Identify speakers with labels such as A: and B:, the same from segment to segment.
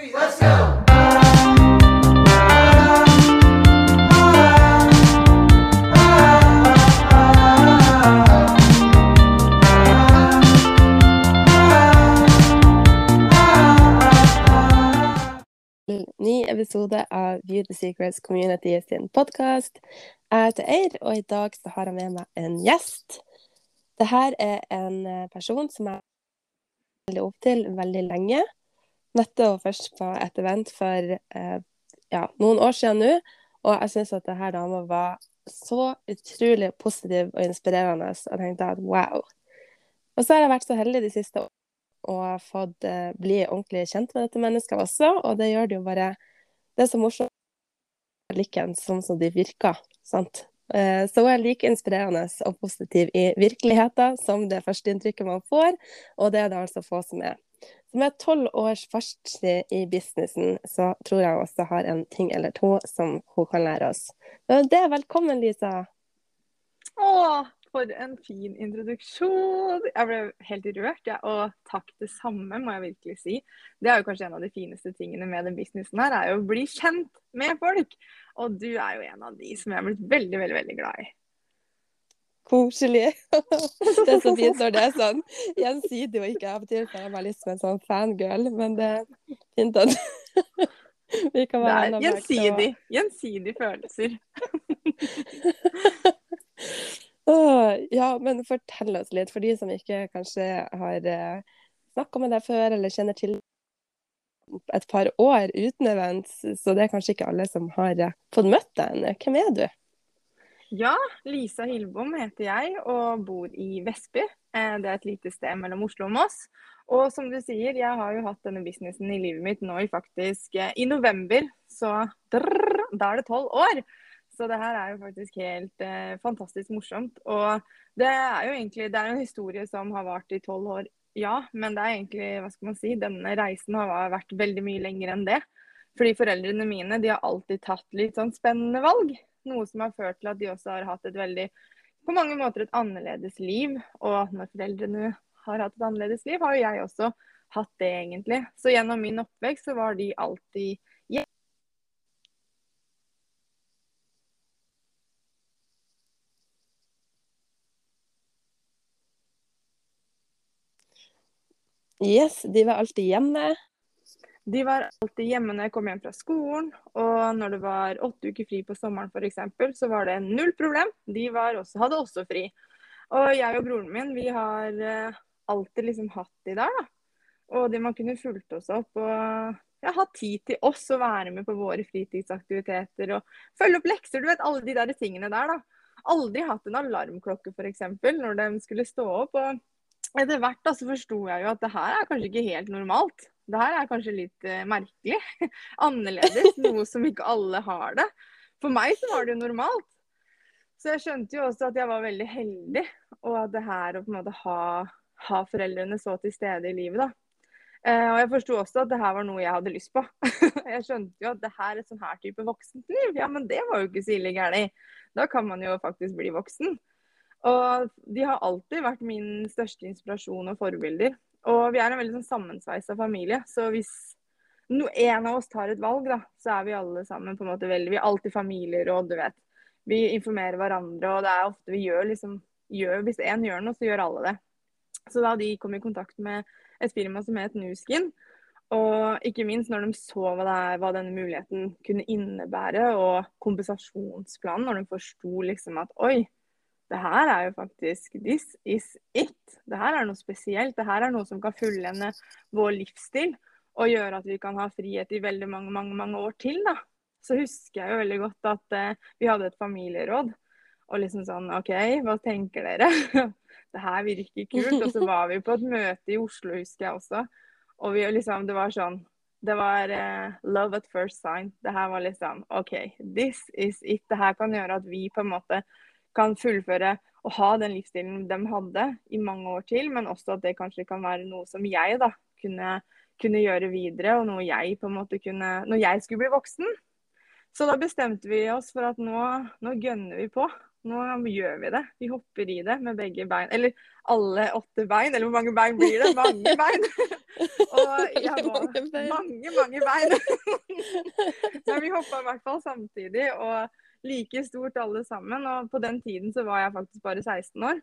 A: three,
B: ny episode av View the Secrets Community sin podkast. Jeg heter Eir, og i dag så har jeg med meg en gjest. Dette er en eh, person som jeg har opp til veldig lenge. Møtte henne først på et event for eh, ja, noen år siden nå, og jeg syns at denne dama var så utrolig positiv og inspirerende, og tenkte at wow. Og så har jeg vært så heldig de siste årene og fått eh, bli ordentlig kjent med dette mennesket også, og det gjør det jo bare Det er så morsomt å like en sånn som de virker, sant. Eh, så hun er like inspirerende og positiv i virkeligheten som det førsteinntrykket man får, og det er det altså få som er. Så med tolv års fartstid i businessen, så tror jeg også har en ting eller to som hun kan lære oss. Det er velkommen, Lisa.
C: Å, for en fin introduksjon. Jeg ble helt rørt, ja. og takk det samme, må jeg virkelig si. Det er jo kanskje en av de fineste tingene med den businessen her, er jo å bli kjent med folk. Og du er jo en av de som jeg har blitt veldig, veldig, veldig glad i.
B: Koselig. Det er så fint når det er sånn gjensidig og ikke av og til føler jeg meg litt som en sånn fangirl, men det er fint at vi kan være
C: er
B: venner
C: gjensidig. Gjensidige følelser.
B: Ja, men fortell oss litt, for de som ikke kanskje har uh, snakka med deg før, eller kjenner til et par år uten events, så det er kanskje ikke alle som har eh, fått møtt deg ennå. Hvem er du?
C: Ja, Lisa Hillbom heter jeg og bor i Vestby. Eh, Det er et lite sted mellom Oslo og Moss. Og som du sier, jeg har jo hatt denne businessen i livet mitt nå i faktisk eh, i november. Så drrr, da er det tolv år. Så det her er jo faktisk helt eh, fantastisk morsomt. Og det er jo egentlig det er en historie som har vart i tolv år, ja. Men det er egentlig, hva skal man si, denne reisen har vært veldig mye lenger enn det. Fordi foreldrene mine de har alltid tatt litt sånn spennende valg. Noe som har ført til at de også har hatt et veldig, på mange måter et annerledes liv. Og når foreldrene har hatt et annerledes liv, har jo jeg også hatt det, egentlig. Så gjennom min oppvekst så var de alltid
B: Yes, de var alltid hjemme.
C: De var alltid hjemme når jeg kom hjem fra skolen, og når det var åtte uker fri på sommeren f.eks., så var det null problem. De også, hadde også fri. Og jeg og broren min, vi har eh, alltid liksom hatt de der, da. Og de man kunne fulgt oss opp og ja, ha tid til oss å være med på våre fritidsaktiviteter og følge opp lekser. Du vet alle de der tingene der, da. Aldri hatt en alarmklokke f.eks. når de skulle stå opp. og etter hvert da, så forsto jeg jo at det her er kanskje ikke helt normalt. Det her er kanskje litt uh, merkelig. Annerledes. Noe som ikke alle har det. For meg så var det jo normalt. Så jeg skjønte jo også at jeg var veldig heldig. Og at det her å på en måte ha, ha foreldrene så til stede i livet, da. Uh, og jeg forsto også at det her var noe jeg hadde lyst på. jeg skjønte jo at det her er sånn her type voksent liv. Ja, men det var jo ikke så ille gærent. Da kan man jo faktisk bli voksen. Og de har alltid vært min største inspirasjon og forbilder. Og vi er en veldig sånn sammensveisa familie. Så hvis no, en av oss tar et valg, da, så er vi alle sammen på en måte veldig Vi er alltid familieråd, du vet. Vi informerer hverandre, og det er ofte vi gjør liksom gjør, Hvis én gjør noe, så gjør alle det. Så da de kom i kontakt med et firma som het Nuskin, og ikke minst når de så hva, det hva denne muligheten kunne innebære, og kompensasjonsplanen, når de forsto liksom at oi, det her er jo faktisk This is it. Det her er noe spesielt. Det her er noe som kan fullende vår livsstil og gjøre at vi kan ha frihet i veldig mange, mange, mange år til. da. Så husker jeg jo veldig godt at eh, vi hadde et familieråd. Og liksom sånn OK, hva tenker dere? det her virker kult. Og så var vi på et møte i Oslo, husker jeg også. Og vi liksom, det var sånn Det var uh, love at first sign. Det her var liksom OK, this is it. Det her kan gjøre at vi på en måte kan fullføre og ha den livsstilen de hadde i mange år til, men også at det kanskje kan være noe som jeg da kunne, kunne gjøre videre, og noe jeg på en måte kunne Når jeg skulle bli voksen. Så da bestemte vi oss for at nå, nå gønner vi på. nå gjør vi det. Vi hopper i det med begge bein. Eller alle åtte bein. Eller hvor mange bein blir det? Mange bein. og var mange, mange bein. Men vi hoppa i hvert fall samtidig. Og like stort alle sammen. Og på den tiden så var jeg faktisk bare 16 år.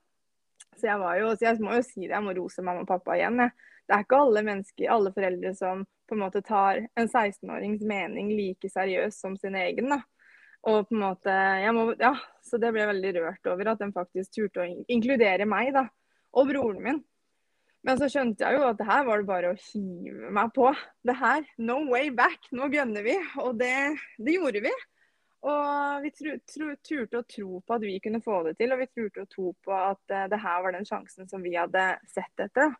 C: Så jeg var jo, så jeg må jo si det, jeg må rose mamma og pappa igjen. Jeg. Det er ikke alle mennesker, alle foreldre som på en måte tar en 16-årings mening like seriøst som sin egen. da. Og på en måte, må, ja, Så det ble jeg veldig rørt over at de faktisk turte å inkludere meg da, og broren min. Men så skjønte jeg jo at det her var det bare å hive meg på. Det her, no way back. Nå gønner vi. Og det, det gjorde vi. Og vi tru, tru, turte å tro på at vi kunne få det til, og vi turte å tro på at uh, det her var den sjansen som vi hadde sett etter.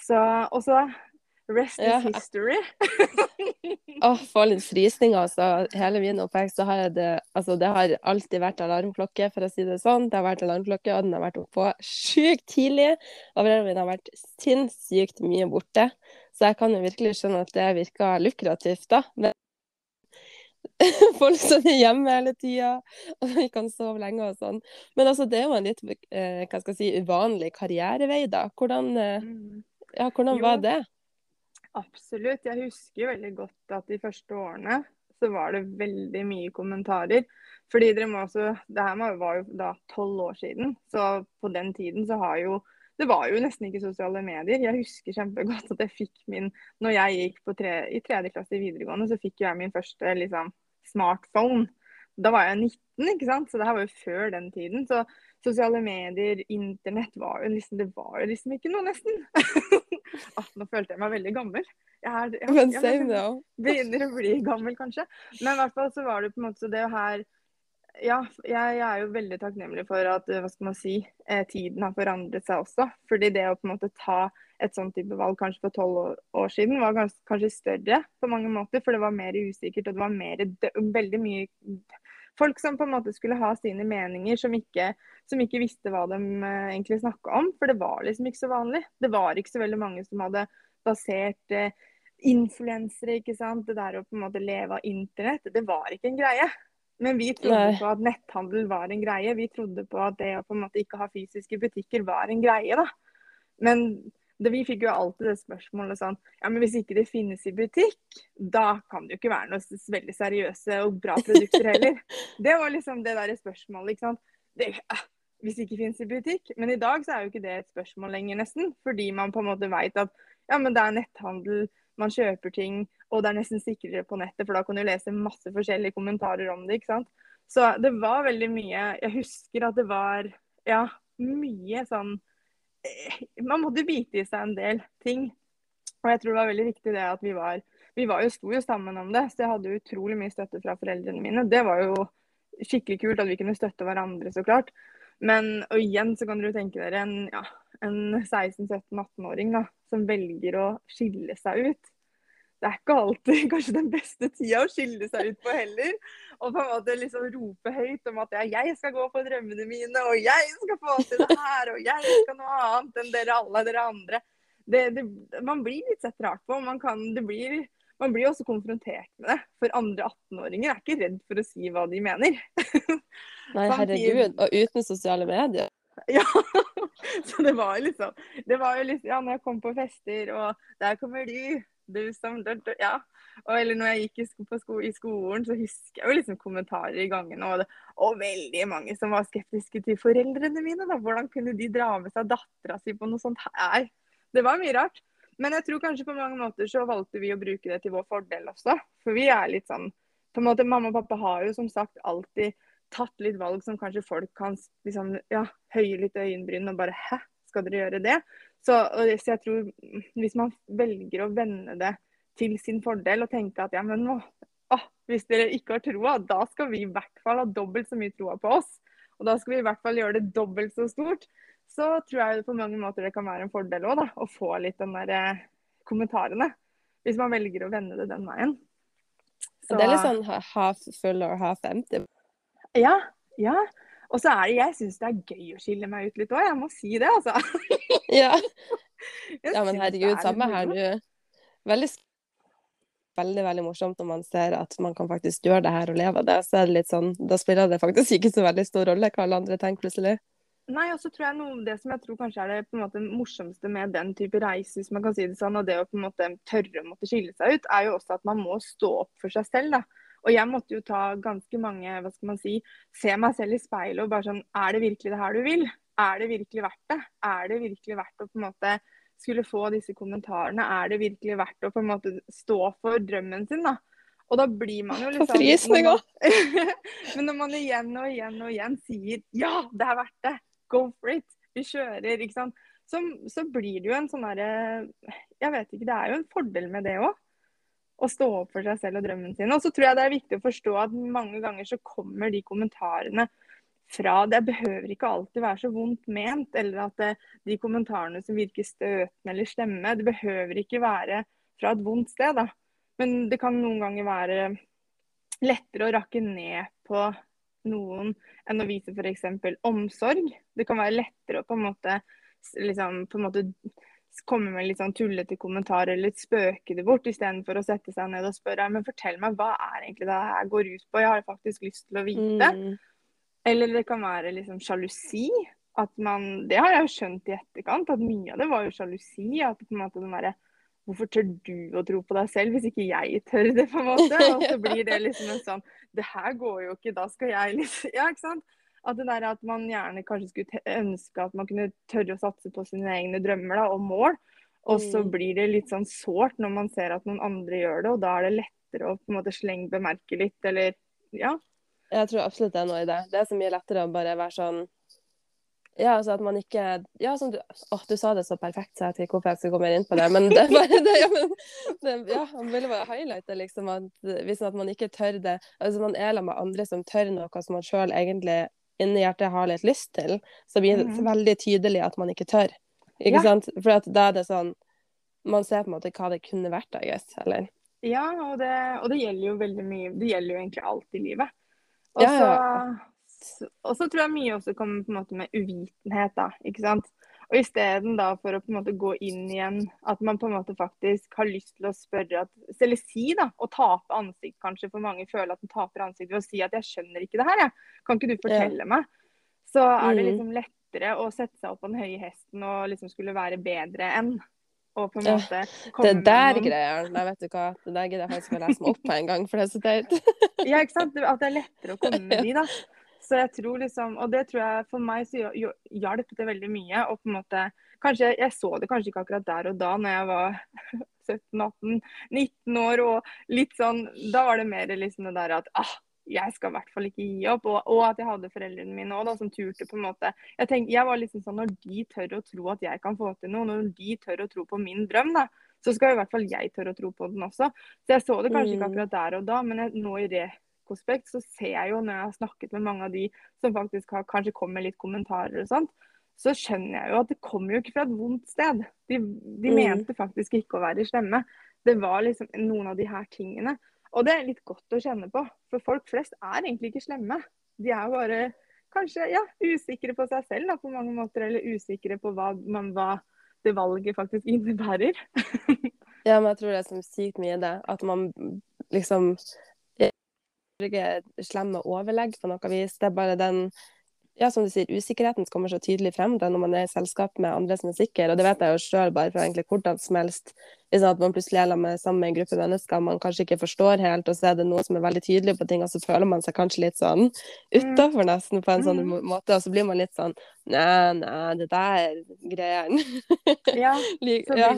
C: Så, og så rest is history.
B: Åh, oh, får litt frysninger, altså. Hele min oppvekst så har jeg det Altså, det har alltid vært alarmklokke, for å si det sånn. Det har vært alarmklokke, og den har vært oppå sjukt tidlig. Og foreldrene mine har vært sinnssykt mye borte. Så jeg kan jo virkelig skjønne at det virker lukrativt, da. Men folk som er hjemme hele tida, og vi kan sove lenge og sånn. Men altså, det er jo en litt eh, hva skal jeg si, uvanlig karrierevei, da. Hvordan, eh, mm. ja, hvordan var det?
C: Absolutt. Jeg husker veldig godt at de første årene så var det veldig mye kommentarer. Fordi dere må også Det her var jo da tolv år siden, så på den tiden så har jo det var jo nesten ikke sosiale medier. Jeg husker kjempegodt at jeg fikk min Når jeg gikk tre, i tredje klasse i videregående, så fikk jeg min første liksom, smartphone. Da var jeg 19, ikke sant? så det her var jo før den tiden. Så sosiale medier, internett var jo liksom Det var jo liksom ikke noe, nesten. ah, nå følte jeg meg veldig gammel. Jeg, er, jeg,
B: jeg, jeg,
C: jeg, begynner å bli gammel, kanskje. Men i hvert fall så var det på en måte det her ja, jeg, er jo veldig takknemlig for at hva skal man si, eh, tiden har forandret seg også. Fordi det å på en måte ta et sånt type valg kanskje for tolv år, siden var kanskje, kanskje, større på mange måter. For det var mer usikkert, og det var mer, veldig mye folk som på en måte skulle ha sine meninger, som ikke, som ikke visste hva de uh, egentlig snakka om. For det var liksom ikke så vanlig. Det var ikke så veldig mange som hadde basert eh, influensere, ikke sant. Det der å på en måte leve av internett, det var ikke en greie. Men vi trodde Nei. på at netthandel var en greie. Vi trodde på at det å på en måte ikke ha fysiske butikker var en greie. da. Men det, vi fikk jo alltid det spørsmålet sånn Ja, men hvis ikke det finnes i butikk, da kan det jo ikke være noe veldig seriøse og bra produkter heller. det var liksom det der spørsmålet, ikke sant. Det, uh, hvis det ikke finnes i butikk. Men i dag så er jo ikke det et spørsmål lenger, nesten. Fordi man på en måte veit at ja, men det er netthandel, man kjøper ting, og det er nesten sikrere på nettet, for da kan du lese masse forskjellige kommentarer om det. ikke sant? Så det var veldig mye Jeg husker at det var ja, mye sånn Eh, man måtte bite i seg en del ting. Og jeg tror det var veldig viktig det at vi var Vi var jo, sto jo sammen om det, så jeg hadde utrolig mye støtte fra foreldrene mine. Det var jo skikkelig kult at vi kunne støtte hverandre, så klart. Men og igjen så kan dere tenke dere en, ja, en 16-17-18-åring da, som velger å skille seg ut det er ikke alltid kanskje den beste tida å skille seg ut på heller. Og på en måte liksom rope høyt om at ja, jeg skal gå for drømmene mine, og jeg skal få til det her, og jeg skal noe annet enn dere alle dere andre. Det, det, man blir litt sett rart på. Man, kan, blir, man blir også konfrontert med det. For andre 18-åringer er ikke redd for å si hva de mener.
B: Nei, herregud. Og uten sosiale medier.
C: Ja. Så det var liksom Det var jo liksom Ja, når jeg kom på fester, og der kommer du du som Ja. Og, eller når jeg gikk i, sko, sko, i, skolen, så husker jeg jo liksom kommentarer i gangene. Og, og, veldig mange som var skeptiske til foreldrene mine. Da. Hvordan kunne de dra med seg dattera si på noe sånt her? Det var mye rart. Men jeg tror kanskje på mange måter så valgte vi å bruke det til vår fordel også. For vi er litt sånn på en måte, Mamma og pappa har jo som sagt alltid tatt litt valg som kanskje folk kan liksom, ja, høye litt øyenbryn og bare Hæ, skal dere gjøre det? Så, så, jeg tror hvis man velger å vende det til sin fordel og tenke at ja, men nå, å, hvis dere ikke har troa, da skal vi i hvert fall ha dobbelt så mye troa på oss. Og da skal vi i hvert fall gjøre det dobbelt så stort. Så tror jeg på mange måter det kan være en fordel òg, å få litt den der eh, kommentarene. Hvis man velger å vende det den veien.
B: Så, det er litt sånn half full or half empty?
C: Ja. Ja. Og så er det Jeg syns det er gøy å skille meg ut litt òg, jeg må si det, altså.
B: ja. ja, men herregud, samme her, du. Veldig veldig veldig morsomt når man ser at man kan faktisk gjøre det her og leve av det. Så er det litt sånn, da spiller det faktisk ikke så veldig stor rolle hva alle andre tenker plutselig.
C: Nei, og så tror jeg noe Det som jeg tror kanskje er det på en måte morsomste med den type reise, hvis man kan si det sånn, og det å på en måte tørre å måtte skille seg ut, er jo også at man må stå opp for seg selv. da. Og jeg måtte jo ta ganske mange hva skal man si, Se meg selv i speilet og bare sånn Er det virkelig det her du vil? Er det virkelig verdt det? Er det virkelig verdt å på en måte skulle få disse kommentarene? Er det virkelig verdt å på en måte stå for drømmen sin, da? Og da blir man jo liksom
B: Frysninger.
C: Men når man igjen og igjen og igjen sier ja, det er verdt det, go for it, vi kjører, ikke sant. Så, så blir det jo en sånn derre Jeg vet ikke, det er jo en fordel med det òg. Å stå opp for seg selv og drømmen sin. Og så tror jeg det er viktig å forstå at mange ganger så kommer de kommentarene fra Det behøver ikke alltid være så vondt ment, eller at det, de kommentarene som virker støtende eller slemme, det behøver ikke være fra et vondt sted. da. Men det kan noen ganger være lettere å rakke ned på noen enn å vise f.eks. omsorg. Det kan være lettere å på en måte, liksom, på en måte komme med litt sånn tullete kommentarer eller spøke det bort, istedenfor å sette seg ned og spørre men fortell meg hva er egentlig det her går ut på, jeg har faktisk lyst til å vite.
B: Mm.
C: Eller det kan være liksom sjalusi. At man, det har jeg jo skjønt i etterkant, at mye av det var jo sjalusi. At på en måte den derre Hvorfor tør du å tro på deg selv hvis ikke jeg tør det, på en måte? Og så blir det liksom en sånn Det her går jo ikke, da skal jeg liksom Ja, ikke sant? At det der at man gjerne kanskje skulle ønske at man kunne tørre å satse på sine egne drømmer da, og mål. Og så
B: Mm.
C: blir det litt sånn sårt når man ser at noen andre gjør det, og da er det lettere å på en måte slenge bemerke litt, eller ja.
B: Jeg tror absolutt det er noe i det. Det er så mye lettere å bare være sånn Ja, altså at man ikke Ja, som du å, du sa det så perfekt, så jeg vet ikke hvorfor jeg skal mer inn på det. Men det er bare det, ja, men, det, ja, man ville bare highlighte liksom at hvis man ikke tør det Altså man er sammen med andre som tør noe som man sjøl egentlig inni hjertet har litt lyst til, så blir det
C: Mhm.
B: veldig tydelig at man ikke tør. Ikke
C: Ja.
B: sant? For da er det sånn Man ser på en måte hva det kunne vært, I guess. Eller
C: Ja, og det, og det gjelder jo veldig mye Det gjelder jo egentlig alt i livet. Og
B: Ja,
C: så
B: ja.
C: så tror jeg mye også kommer på en måte med uvitenhet, da. Ikke sant. Og isteden da for å på en måte gå inn igjen, at man på en måte faktisk har lyst til å spørre at, Eller si, da, å tape ansikt, kanskje, for mange føler at de taper ansikt ved å si at 'jeg skjønner ikke det her', jeg. Kan ikke du fortelle meg? Så er det
B: Mm.
C: liksom lettere å sette seg opp på den høye hesten og liksom skulle være bedre enn. Og på en måte komme med
B: der
C: noen-
B: greier Nei, vet du hva. Det der gidder jeg faktisk å lese meg opp på en gang, for det er så teit.
C: Ja, ikke sant? At det er lettere å komme med de, da. Så jeg tror liksom, Og det tror jeg for meg så hjalp det veldig mye. Og på en måte Kanskje jeg så det kanskje ikke akkurat der og da når jeg var 17-18-19 år og litt sånn Da var det mer liksom det der at ah, jeg skal i hvert fall ikke gi opp. Og, og at jeg hadde foreldrene mine òg, som turte på en måte Jeg tenk, jeg var liksom sånn Når de tør å tro at jeg kan få til noe, når de tør å tro på min drøm, da, så skal i hvert fall jeg tørre å tro på den også. Så jeg så det kanskje ikke
B: Mm.
C: akkurat der og da, men jeg, nå i retrospekt så ser jeg jo når jeg har snakket med mange av de som faktisk har, kanskje kommer med litt kommentarer og sånt, så skjønner jeg jo at det kommer jo ikke fra et vondt sted. De, de
B: Mm.
C: mente faktisk ikke å være slemme. Det var liksom noen av de her tingene. Og det er litt godt å kjenne på, for folk flest er egentlig ikke slemme. De er bare kanskje ja, usikre på seg selv da, på mange måter, eller usikre på hva, man, hva det valget faktisk innebærer.
B: Ja, men jeg tror det er så sykt mye det. At man liksom ikke slem med overlegg på noe vis. Det er bare den ja, som du sier, usikkerheten som kommer så tydelig frem da når man er i selskap med andre som er sikre. Og det vet jeg jo sjøl bare fra egentlig hvordan som helst. Hvis at man plutselig er med, sammen med en gruppe mennesker man kanskje ikke forstår helt, og så er det noen som er veldig tydelig på ting, og så føler man seg kanskje litt sånn utafor nesten på en sånn
C: Mm.
B: måte, og så blir man litt sånn Nei, nei, det der greiene.
C: Ja,
B: Lik- ja.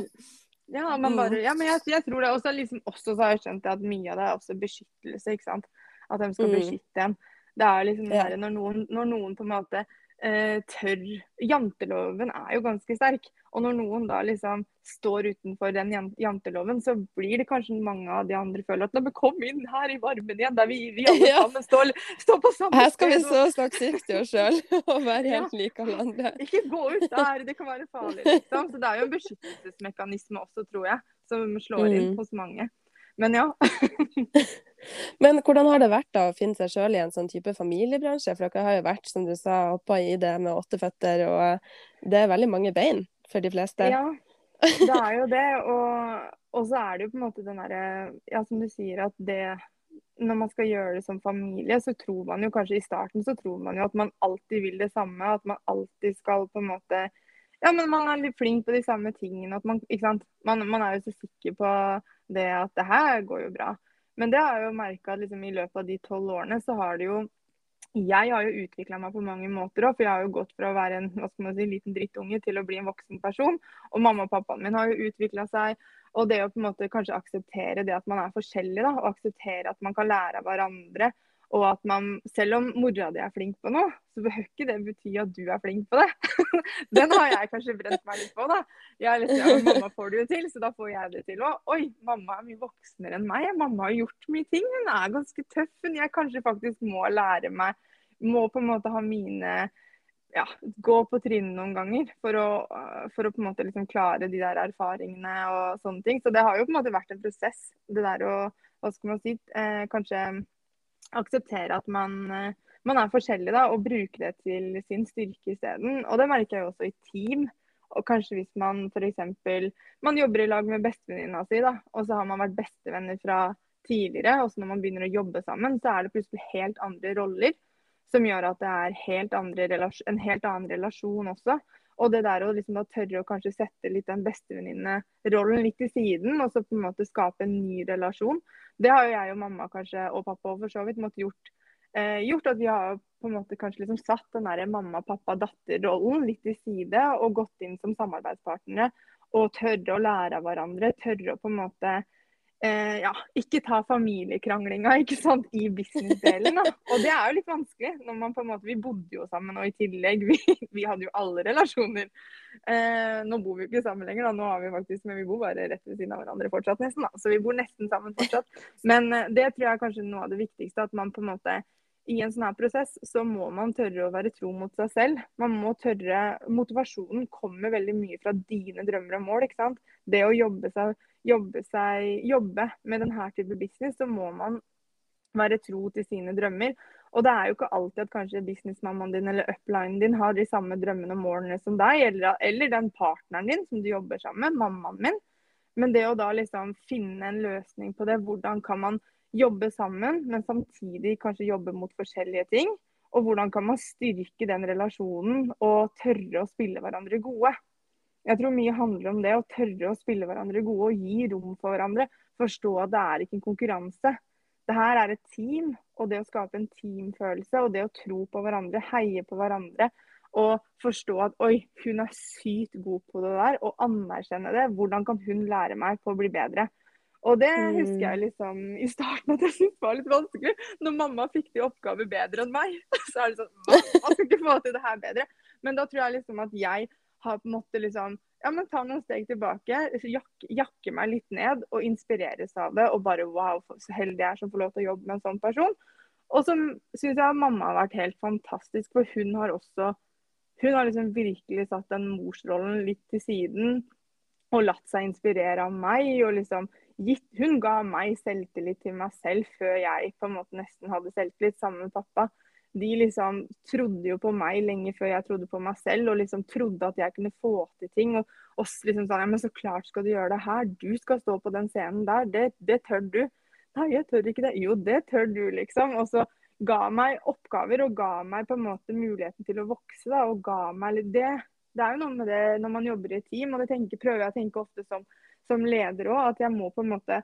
C: ja, man
B: Mm.
C: bare, ja, men jeg, jeg tror det. Og liksom, også så har jeg skjønt at mye av det er også beskyttelse. ikke sant? At de skal
B: Mm.
C: beskytte en. Det er liksom
B: Ja.
C: når, noen, når noen på en måte eh, tør Janteloven er jo ganske sterk. Og når noen da liksom står utenfor den janteloven, så blir det kanskje mange av de andre føler at men kom inn her i varmen igjen, der vi, vi alle
B: Ja.
C: sammen står, står på samme sted.
B: Her skal vi
C: stå og-
B: så snakke sykt til oss sjøl og være
C: Ja.
B: helt like alle andre.
C: Ikke gå ut der, det kan være farlig. Liksom. Så det er jo en beskyttelsesmekanisme også, tror jeg, som slår inn
B: Mm.
C: hos mange. Men ja.
B: Men hvordan har det vært da å finne seg sjøl i en sånn type familiebransje? For dere har jo vært, som du sa, hoppa i det med åtte føtter, og det er veldig mange bein for de fleste.
C: ja. det er jo det. Og, og så er det jo på en måte den derre Ja, som du sier, at det når man skal gjøre det som familie, så tror man jo kanskje i starten så tror man jo at man alltid vil det samme. At man alltid skal på en måte Ja, men man er litt flink på de samme tingene. At man, ikke sant? Man, man er jo så sikker på det at det her går jo bra. Men det har jeg jo merka liksom, i løpet av de tolv årene, så har det jo jeg har jo utvikla meg på mange måter òg, for jeg har jo gått fra å være en hva skal man si, liten drittunge til å bli en voksen person. Og mamma og pappaen min har jo utvikla seg. Og det å på en måte kanskje akseptere det at man er forskjellig, da, og akseptere at man kan lære av hverandre. Og at man, selv om mora di er flink på noe, så behøver ikke det bety at du er flink på det. Den har jeg kanskje brent meg litt på, da. Jeg litt, ja, mamma får det jo til, så da får jeg det til òg. Oi, mamma er mye voksnere enn meg. Mamma har gjort mye ting. Hun er ganske tøff. Hun jeg kanskje faktisk må lære meg Må på en måte ha mine ja, gå på trynet noen ganger for å, for å, på en måte liksom klare de der erfaringene og sånne ting. Så det har jo på en måte vært en prosess. Det der å hva skal man si, eh, kanskje akseptere at man, eh, man, er forskjellig da, og bruke det til sin styrke isteden. Og det merker jeg også i team. Og kanskje hvis man f.eks. man jobber i lag med bestevenninna si, da, og så har man vært bestevenner fra tidligere, og så når man begynner å jobbe sammen, så er det plutselig helt andre roller som gjør at det er helt en helt annen relasjon også. Og det der å liksom tørre å kanskje sette litt den bestevenninnerollen litt til siden, og så på en måte skape en ny relasjon, det har jo jeg og mamma kanskje, og pappa for så vidt måttet gjort. Eh, gjort at vi har på en måte kanskje liksom satt den der mamma-pappa-datter-rollen litt til side, og gått inn som samarbeidspartnere. Og tørre å lære av hverandre. Tørre å på en måte eh, ja, ikke ta familiekranglinga ikke sant, i businessdelen. Og det er jo litt vanskelig. når man på en måte, Vi bodde jo sammen, og i tillegg vi, vi hadde jo alle relasjoner. Eh, nå bor vi jo ikke sammen lenger, da. nå har vi faktisk, men vi bor bare rett ved siden av hverandre fortsatt. nesten da. Så vi bor nesten sammen fortsatt. Men eh, det tror jeg er kanskje noe av det viktigste. At man på en måte i en sånn her prosess så må man tørre å være tro mot seg selv. Man må tørre, Motivasjonen kommer veldig mye fra dine drømmer og mål. ikke sant? Det å jobbe seg jobbe, seg, jobbe med denne type business, så må man være tro til sine drømmer. Og det er jo ikke alltid at kanskje businessmammaen din eller uplinen din har de samme drømmene og målene som deg, eller, eller, den partneren din som du jobber sammen med, mammaen min. Men det å da liksom finne en løsning på det, hvordan kan man jobbe sammen, men samtidig kanskje jobbe mot forskjellige ting? Og hvordan kan man styrke den relasjonen og tørre å spille hverandre gode? Jeg tror mye handler om det å tørre å spille hverandre gode og gi rom for hverandre. Forstå at det er ikke en konkurranse. Det her er et team, og det å skape en teamfølelse og det å tro på hverandre, heie på hverandre og forstå at oi, hun er sykt god på det der, og anerkjenne det. Hvordan kan hun lære meg på å bli bedre? Og det husker jeg mm. liksom i starten at jeg syntes var litt vanskelig. Når mamma fikk de oppgaver bedre enn meg, så er det sånn Mamma skal ikke få til det her bedre. Men da tror jeg liksom at jeg har på en måte liksom ja, men ta noen steg tilbake, jakke, jakke meg litt ned og inspireres av det. Og bare wow, så heldig jeg er som får lov til å jobbe med en sånn person. Og så syns jeg mamma har vært helt fantastisk, for hun har også Hun har liksom virkelig satt den morsrollen litt til siden og latt seg inspirere av meg. og liksom gitt, Hun ga meg selvtillit til meg selv før jeg på en måte nesten hadde selvtillit, sammen med pappa de liksom trodde jo på meg lenge før jeg trodde på meg selv, og liksom trodde at jeg kunne få til ting. Og oss liksom sa ja, men så klart skal du gjøre det her. Du skal stå på den scenen der. Det, det tør du. Nei, jeg tør ikke det. Jo, det tør du, liksom. Og så ga meg oppgaver og ga meg på en måte muligheten til å vokse. da, Og ga meg litt det. Det er jo noe med det når man jobber i et team, og det tenker, prøver jeg å tenke ofte som, som leder òg, at jeg må på en måte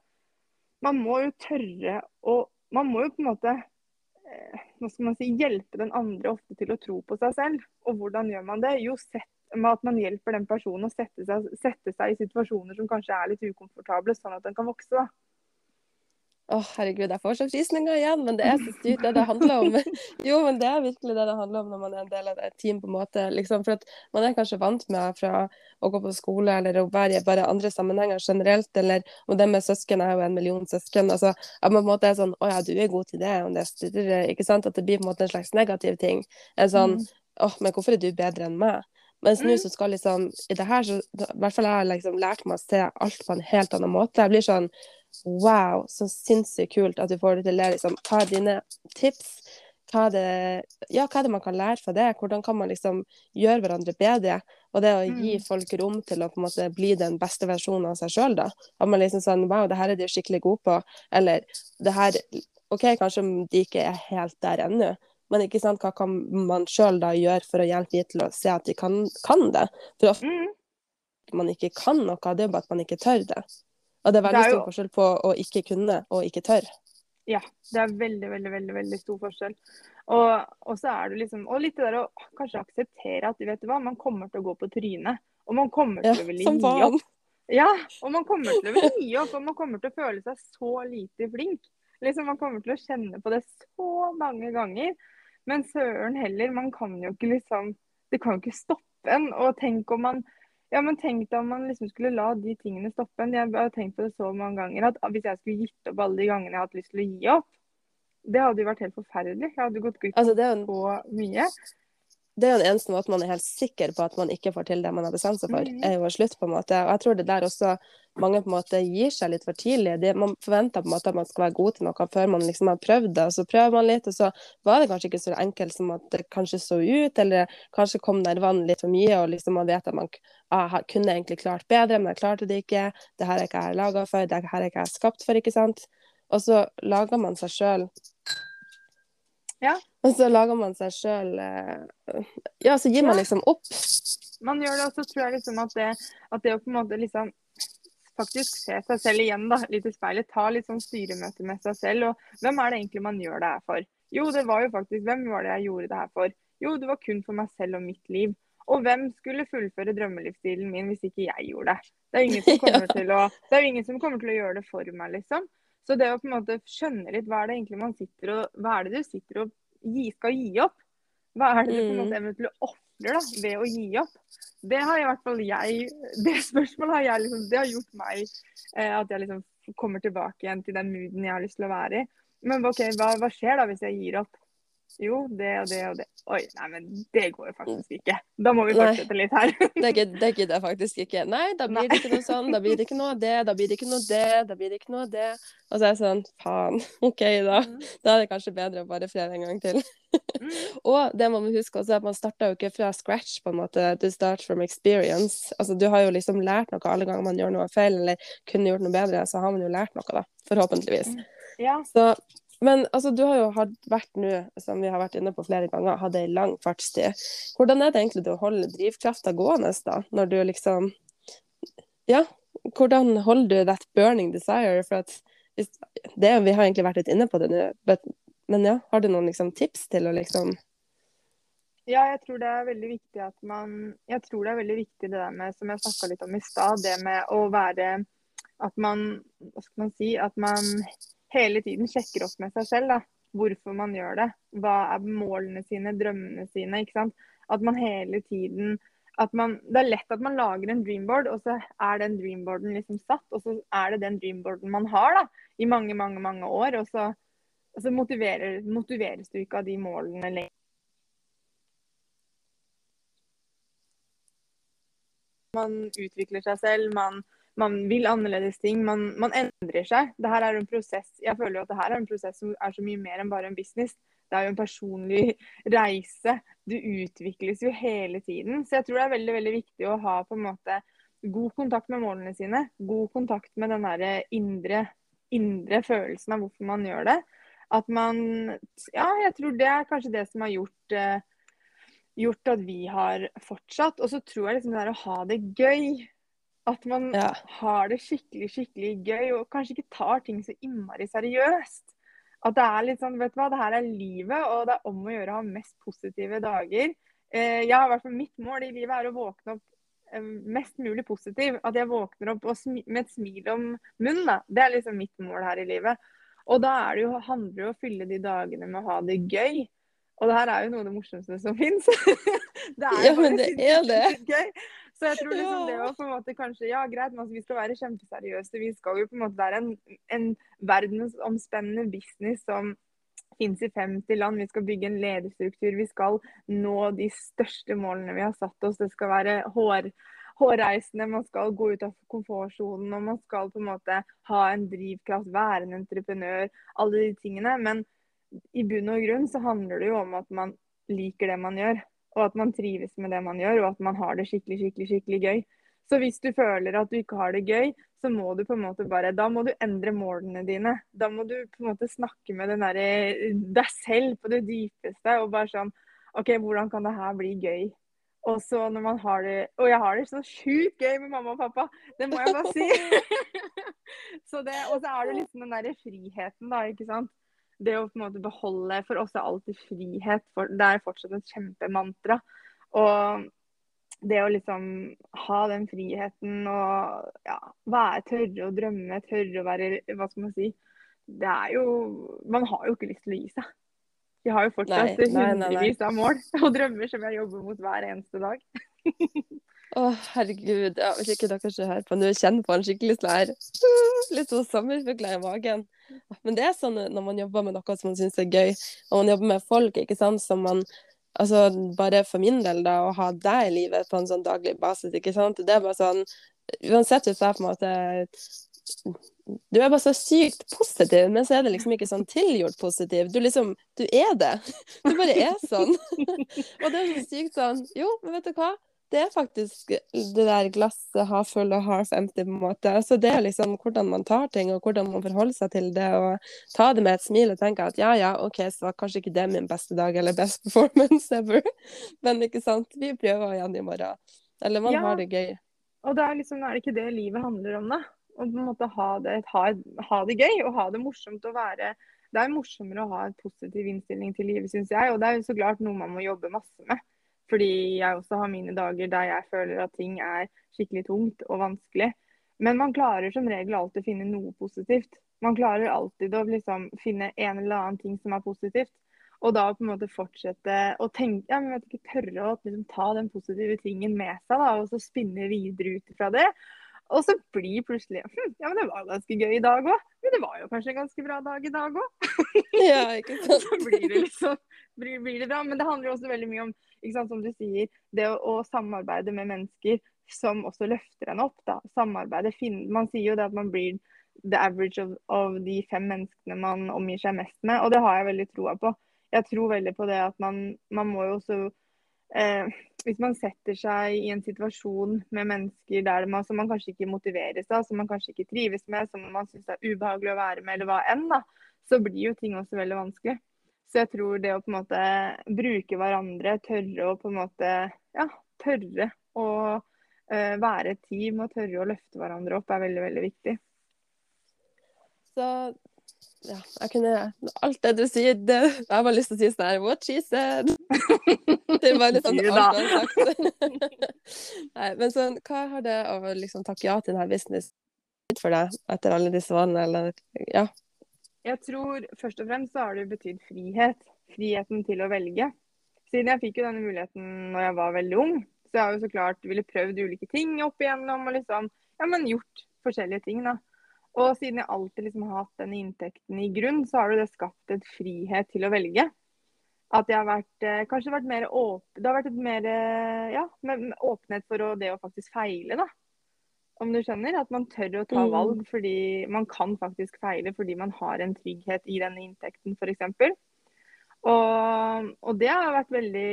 C: Man må jo tørre å Man må jo på en måte hva skal man si, hjelpe den andre ofte til å tro på seg selv. Og hvordan gjør man det? Jo, sett, med at man hjelper den personen å sette seg, sette seg i situasjoner som kanskje er litt ukomfortable, sånn at den kan vokse. da.
B: Å, herregud, jeg får så frysninger igjen, men det er så styrt det det handler om. Jo, men det er virkelig det det handler om når man er en del av et team, på en måte. Liksom, for at man er kanskje vant med fra å gå på skole eller å være i bare andre sammenhenger generelt, eller om det med søsken er jo en million søsken. altså At man på en måte er sånn Å ja, du er god til det, og det styrer, ikke sant? At det blir på en måte en slags negativ ting. En sånn mm. Åh, men hvorfor er du bedre enn meg? Mens nå mm. så skal liksom I det her så I hvert fall jeg har liksom lært meg å se alt på en helt annen måte. Jeg blir sånn Wow, så sinnssykt kult at du får det til. Liksom, ta dine tips, hva er, det, ja, hva er det man kan lære fra det? Hvordan kan man liksom gjøre hverandre bedre? Og det å gi
C: Mm.
B: folk rom til å på en måte bli den beste versjonen av seg sjøl, da. At man liksom sånn Wow, det her er de skikkelig gode på. Eller det her OK, kanskje de ikke er helt der ennå, men ikke sant, hva kan man sjøl da gjøre for å hjelpe de til å se at de kan, kan det? For ofte
C: Mm.
B: man ikke kan noe, det er bare at man ikke tør det. Og det er veldig
C: Det er jo-
B: stor forskjell på å ikke kunne og ikke tørre.
C: Ja, det er veldig, veldig, veldig, veldig stor forskjell. Og, og så er det liksom Og litt det der å kanskje akseptere at vet du hva, man kommer til å gå på trynet. Og man kommer
B: Ja,
C: til å ville gi opp. Ja, og man kommer til å ville gi opp, og man kommer til å føle seg så lite flink. Liksom, Man kommer til å kjenne på det så mange ganger. Men søren heller, man kan jo ikke liksom Det kan jo ikke stoppe en. Og tenk om man ja, men tenk deg om man liksom skulle la de tingene stoppe en. Jeg har tenkt på det så mange ganger at hvis jeg skulle gitt opp alle de gangene jeg har hatt lyst til å gi opp, det hadde jo vært helt forferdelig. Jeg hadde gått glipp av
B: Altså,
C: så mye.
B: Det er jo den eneste måten man er helt sikker på at man ikke får til det man har bestemt seg for,
C: Mhm.
B: er jo å slutte, på en måte. Og jeg tror det der også mange på en måte gir seg litt for tidlig. Det, man forventer på en måte at man skal være god til noe før man liksom har prøvd det, og så prøver man litt, og så var det kanskje ikke så enkelt som at det kanskje så ut, eller kanskje kom nervene litt for mye, og liksom man vet at man ah, kunne egentlig klart bedre, men jeg klarte det ikke. Det her er ikke jeg laga for, det her er ikke jeg skapt for, ikke sant. Og så lager man seg sjøl
C: Ja.
B: Og så lager man seg sjøl Ja, så gir man liksom opp.
C: Man gjør det, og så tror jeg liksom at det, at det å på en måte liksom faktisk se seg selv igjen, da, litt i speilet, ta litt sånn styremøte med seg selv. Og hvem er det egentlig man gjør det her for? Jo, det var jo faktisk Hvem var det jeg gjorde det her for? Jo, det var kun for meg selv og mitt liv. Og hvem skulle fullføre drømmelivsstilen min hvis ikke jeg gjorde det? Det er jo ingen som kommer, til, å, det jo ingen som kommer til å gjøre det for meg, liksom. Så det å på en måte skjønne litt hva er det egentlig man sitter og Hva er det du sitter og gi, skal gi opp? Hva er det du på en
B: Mm.
C: måte eventuelt ofrer da, ved å gi opp? Det har i hvert fall jeg Det spørsmålet har jeg liksom Det har gjort meg eh, at jeg liksom kommer tilbake igjen til den mooden jeg har lyst til å være i. Men OK, hva, hva skjer da hvis jeg gir opp? Jo, det og det og det. Oi, nei, men det går jo faktisk ikke. Da må vi
B: Nei.
C: fortsette litt her.
B: Det gid- gidder jeg faktisk ikke. Nei, da blir det ikke noe sånn, da blir det ikke noe av det, da blir det ikke noe det, da blir det ikke noe av det. Og så er jeg sånn, faen, OK da. Da er det kanskje bedre å bare prøve en gang til.
C: Mm.
B: Og det må man huske også, at man starter jo ikke fra scratch, på en måte. Du start from experience. Altså, du har jo liksom lært noe alle ganger man gjør noe feil, eller kunne gjort noe bedre, så har man jo lært noe, da. Forhåpentligvis.
C: Ja.
B: Så, men altså, du har jo vært nå, som vi har vært inne på flere ganger, hatt ei lang fartstid. Hvordan er det egentlig å holde drivkrafta gående, da? Når du liksom Ja, hvordan holder du that burning desire? For at hvis, det, Vi har egentlig vært litt inne på det nå, men ja, har du noen liksom, tips til å liksom
C: Ja, jeg tror det er veldig viktig at man Jeg tror det er veldig viktig det der med, som jeg snakka litt om i stad, det med å være At man Hva skal man si? At man hele tiden sjekker opp med seg selv, da. Hvorfor man gjør det. Hva er målene sine, drømmene sine, ikke sant. At man hele tiden at man, Det er lett at man lager en dreamboard, og så er den dreamboarden liksom satt. Og så er det den dreamboarden man har da, i mange, mange mange år. Og så, og så motiverer, motiveres du ikke av de målene lenger. Man utvikler seg selv, man, man vil annerledes ting. Man, man endrer seg. Det er en prosess. Jeg føler at det her er en prosess som er så mye mer enn bare en business. Det er jo en personlig reise. Du utvikles jo hele tiden. Så jeg tror det er veldig veldig viktig å ha på en måte god kontakt med målene sine. God kontakt med den derre indre, indre følelsen av hvorfor man gjør det. At man Ja, jeg tror det er kanskje det som har gjort eh, gjort at vi har fortsatt. Og så tror jeg liksom det er å ha det gøy. At man
B: Ja.
C: har det skikkelig, skikkelig gøy, og kanskje ikke tar ting så innmari seriøst. At det er litt sånn, vet du hva, det her er livet, og det er om å gjøre å ha mest positive dager. Eh, jeg har i hvert fall Mitt mål i livet er å våkne opp eh, mest mulig positiv. At jeg våkner opp med et smil om munnen. da. Det er liksom mitt mål her i livet. Og da det jo, handler det jo om å fylle de dagene med å ha det gøy. Og det her er jo noe av det morsomste som fins. det er
B: Ja,
C: jo
B: men
C: bare
B: det er det.
C: gøy. Så jeg tror liksom det
B: var
C: å på en måte kanskje Ja, greit, men altså, vi skal være kjempeseriøse. Vi skal jo på en måte være en, en verdensomspennende business som finnes i 50 land. Vi skal bygge en lederstruktur. Vi skal nå de største målene vi har satt oss. Det skal være hår, hårreisende, man skal gå ut av komfortsonen, og man skal på en måte ha en drivkraft, være en entreprenør. Alle de tingene. Men i bunn og grunn så handler det jo om at man liker det man gjør. Og at man trives med det man gjør, og at man har det skikkelig, skikkelig, skikkelig gøy. Så hvis du føler at du ikke har det gøy, så må du på en måte bare Da må du endre målene dine. Da må du på en måte snakke med den derre deg selv på det dypeste og bare sånn OK, hvordan kan det her bli gøy? Og så når man har det Og jeg har det så sjukt gøy med mamma og pappa, det må jeg bare si. så det, og så er det liksom den derre friheten, da, ikke sant. Det å på en måte beholde For oss er alltid frihet. For, det er fortsatt et kjempemantra. Og det å liksom ha den friheten og ja, være tørre å drømme, tørre å være Hva skal man si? Det er jo Man har jo ikke lyst til å gi seg. Vi har jo fortsatt hundrevis av mål og drømmer som jeg jobber mot hver eneste dag.
B: Å, oh, herregud. Ja, hvis ikke dere hører på nå, kjenner på en skikkelig sånn Litt sånn sommerfugler i magen. Men det er sånn når man jobber med noe som man syns er gøy, og man jobber med folk ikke sant, som man Altså bare for min del, da, å ha deg i livet på en sånn daglig basis, ikke sant. Det er bare sånn Uansett hvis jeg på en måte du er bare så sykt positiv, men så er det liksom ikke sånn tilgjort positiv. Du liksom Du er det. Du bare er sånn. og det er så sykt sånn Jo, men vet du hva? Det er faktisk det der glasset half full og half empty, på en måte. Altså det er liksom hvordan man tar ting, og hvordan man forholder seg til det. Og ta det med et smil og tenke at ja, ja, OK, så var kanskje ikke det min beste dag eller best performance ever. Men ikke sant, vi prøver igjen i morgen. Eller man ja. har det gøy.
C: Og det er liksom, er det ikke det livet handler om, da? Å på en måte ha det, ha, ha det gøy og ha det morsomt å være Det er morsommere å ha en positiv innstilling til livet, syns jeg. Og det er jo så klart noe man må jobbe masse med. Fordi jeg også har mine dager der jeg føler at ting er skikkelig tungt og vanskelig. Men man klarer som regel alltid å finne noe positivt. Man klarer alltid å liksom finne en eller annen ting som er positivt. Og da på en måte fortsette å tenke, ja, men vet ikke, tørre å liksom, ta den positive tingen med seg da, og så spinne videre ut fra det. Og så blir plutselig hm, Ja, men det var ganske gøy i dag òg. Men det var jo kanskje en ganske bra dag i dag òg.
B: ja, ikke sant.
C: så blir det liksom blir, blir, det bra. Men det handler også veldig mye om, sant, som du sier, det å, å samarbeide med mennesker som også løfter en opp. da. Samarbeide. Man sier jo det at man blir the average of, of de fem menneskene man omgir seg mest med, og det har jeg veldig troa på. Jeg tror veldig på det at man, man må jo også eh, hvis man setter seg i en situasjon med mennesker der man, som man kanskje ikke motiveres av, som man kanskje ikke trives med, som man syns er ubehagelig å være med, eller hva enn, da, så blir jo ting også veldig vanskelig. Så jeg tror det å på en måte bruke hverandre, tørre å på en måte ja, tørre å uh, være et team og tørre å løfte hverandre opp, er veldig, veldig viktig.
B: Så ja, jeg kunne Alt det du sier, det, jeg har bare lyst til å si sånn her What she said. Det er bare litt sånn alt du har sagt. Nei, men sånn, hva har det å liksom takke ja til denne business for deg etter alle disse vannene, eller ja?
C: Jeg tror først og fremst så har det betydd frihet. Friheten til å velge. Siden jeg fikk jo denne muligheten når jeg var veldig ung, så jeg har jo så klart ville prøvd ulike ting opp igjennom og liksom ja, men gjort forskjellige ting. da. Og siden jeg alltid liksom har hatt denne inntekten i grunn, så har det skapt et frihet til å velge. At jeg har vært, eh, kanskje vært mer åpen Det har vært et mer eh, med åpenhet for å, det å faktisk feile, da. Om du skjønner? At man tør å ta mm. valg fordi man kan faktisk feile fordi man har en trygghet i denne inntekten, f.eks. Og, og det har vært veldig,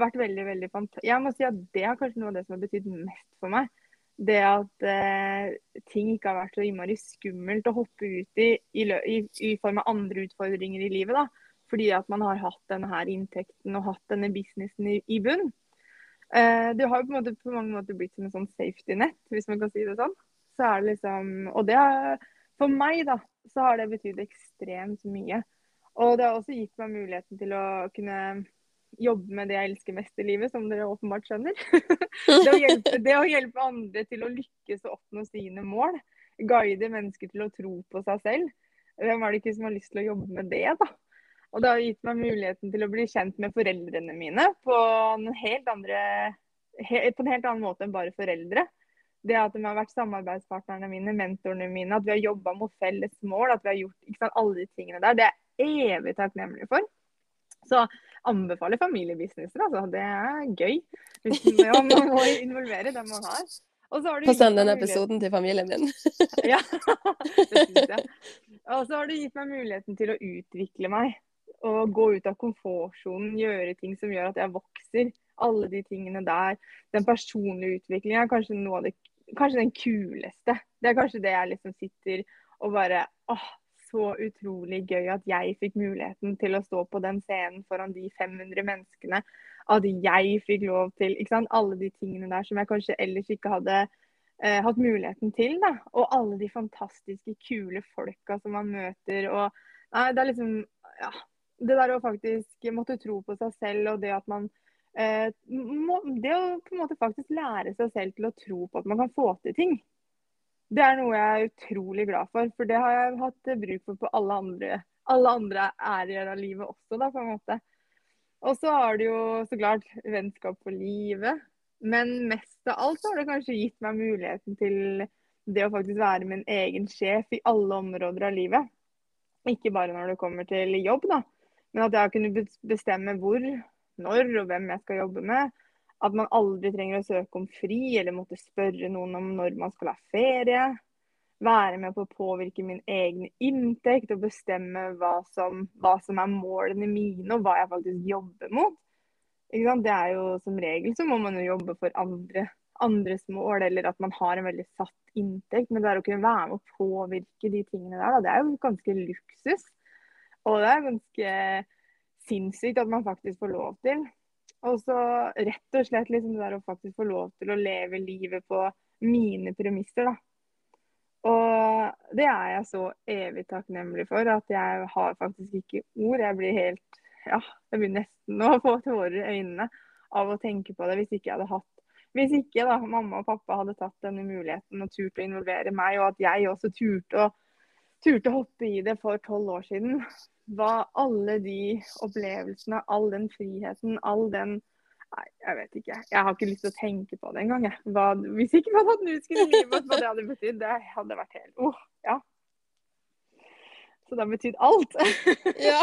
C: vært veldig, veldig fantastisk. Jeg må si at det er kanskje noe av det som har betydd mest for meg det at eh, ting ikke har vært så innmari skummelt å hoppe ut i, i, i, i form av andre utfordringer i livet. da, Fordi at man har hatt denne her inntekten og hatt denne businessen i, i bunn. Eh, det har jo på, måte, på, mange måter blitt som en sånn safety net, hvis man kan si det sånn. Så er det liksom, og det er, For meg da, så har det betydd ekstremt mye. Og det har også gitt meg muligheten til å kunne jobbe med det jeg elsker mest i livet, som dere åpenbart skjønner. det, å hjelpe, det, å hjelpe, andre til å lykkes og oppnå sine mål. Guide mennesker til å tro på seg selv. Hvem er det ikke som har lyst til å jobbe med det, da? Og det har gitt meg muligheten til å bli kjent med foreldrene mine på en helt, andre, på en helt annen måte enn bare foreldre. Det at de har vært samarbeidspartnerne mine, mentorene mine, at vi har jobba mot felles mål, at vi har gjort sant, alle de tingene der, det er jeg evig takknemlig for. Så anbefaler familiebusinesser, altså. Det er gøy. Hvis man må involvere dem man har.
B: Få send den episoden til familien min.
C: ja, det syns jeg. Og så har det gitt meg muligheten til å utvikle meg. Å gå ut av komfortsonen, gjøre ting som gjør at jeg vokser. Alle de tingene der. Den personlige utviklingen er kanskje noe av det Kanskje den kuleste. Det er kanskje det jeg liksom sitter og bare åh, så utrolig gøy at jeg fikk muligheten til å stå på den scenen foran de 500 menneskene. At jeg fikk lov til ikke sant? Alle de tingene der som jeg kanskje ellers ikke hadde eh, hatt muligheten til. da. Og alle de fantastiske, kule folka som man møter. og nei, Det er liksom ja, Det der å faktisk måtte tro på seg selv og det at man eh, Det å på en måte faktisk lære seg selv til å tro på at man kan få til ting. Det er noe jeg er utrolig glad for, for det har jeg hatt bruk for på alle andre, alle andre ærer av livet også, da, på en måte. Og så har det jo så klart vennskap for livet. Men mest av alt har det kanskje gitt meg muligheten til det å faktisk være min egen sjef i alle områder av livet. Ikke bare når det kommer til jobb, da, men at jeg har kunnet bestemme hvor, når og hvem jeg skal jobbe med. At man aldri trenger å søke om fri eller måtte spørre noen om når man skal ha ferie. Være med på å påvirke min egen inntekt og bestemme hva som, hva som er målene mine og hva jeg faktisk jobber mot. Det er jo Som regel så må man jo jobbe for andre, andres mål, eller at man har en veldig satt inntekt. Men det er å kunne være med å påvirke de tingene der, da, det er jo ganske luksus. Og det er ganske sinnssykt at man faktisk får lov til. Og så rett og slett liksom det der å faktisk få lov til å leve livet på mine premisser, da. Og det er jeg så evig takknemlig for, at jeg har faktisk ikke ord. Jeg blir helt Ja, jeg blir nesten å få tårer i øynene av å tenke på det hvis ikke jeg hadde hatt Hvis ikke da mamma og pappa hadde tatt denne muligheten og turt å involvere meg, og at jeg også turte å, turte å hoppe i det for tolv år siden, hva alle de opplevelsene, all den friheten, all den Nei, jeg vet ikke. Jeg har ikke lyst til å tenke på det engang. Hvis ikke man hadde i livet, hva det hadde betydd. Det hadde vært helt oh, ja. Så det har betydd alt.
B: ja.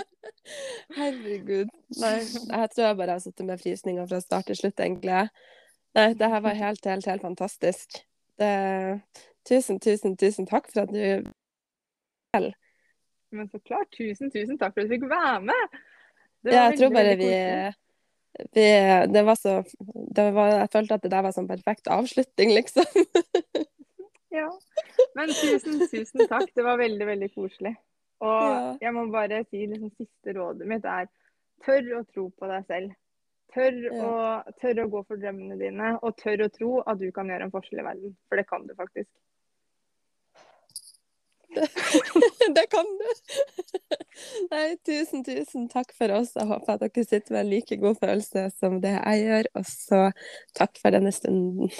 B: Herregud. Nei, jeg tror jeg bare har sittet med frysninger fra start til slutt, egentlig. Nei, det her var helt, helt, helt fantastisk. Det, tusen, tusen, tusen takk for at du
C: men så klart. Tusen, tusen takk for at du fikk være med.
B: ja, jeg tror bare vi, vi, Det var så det var, Jeg følte at det der var sånn perfekt avslutning, liksom.
C: ja. Men tusen, tusen takk. Det var veldig, veldig koselig. Og ja. jeg må bare si liksom, siste rådet mitt er tør å tro på deg selv. Tør, ja. å, tør å gå for drømmene dine, og tør å tro at du kan gjøre en forskjell i verden. For det kan du faktisk.
B: Det kan du. Nei, tusen, tusen takk for oss. Jeg håper at dere sitter med en like god følelse som det jeg gjør. Og så takk for denne stunden.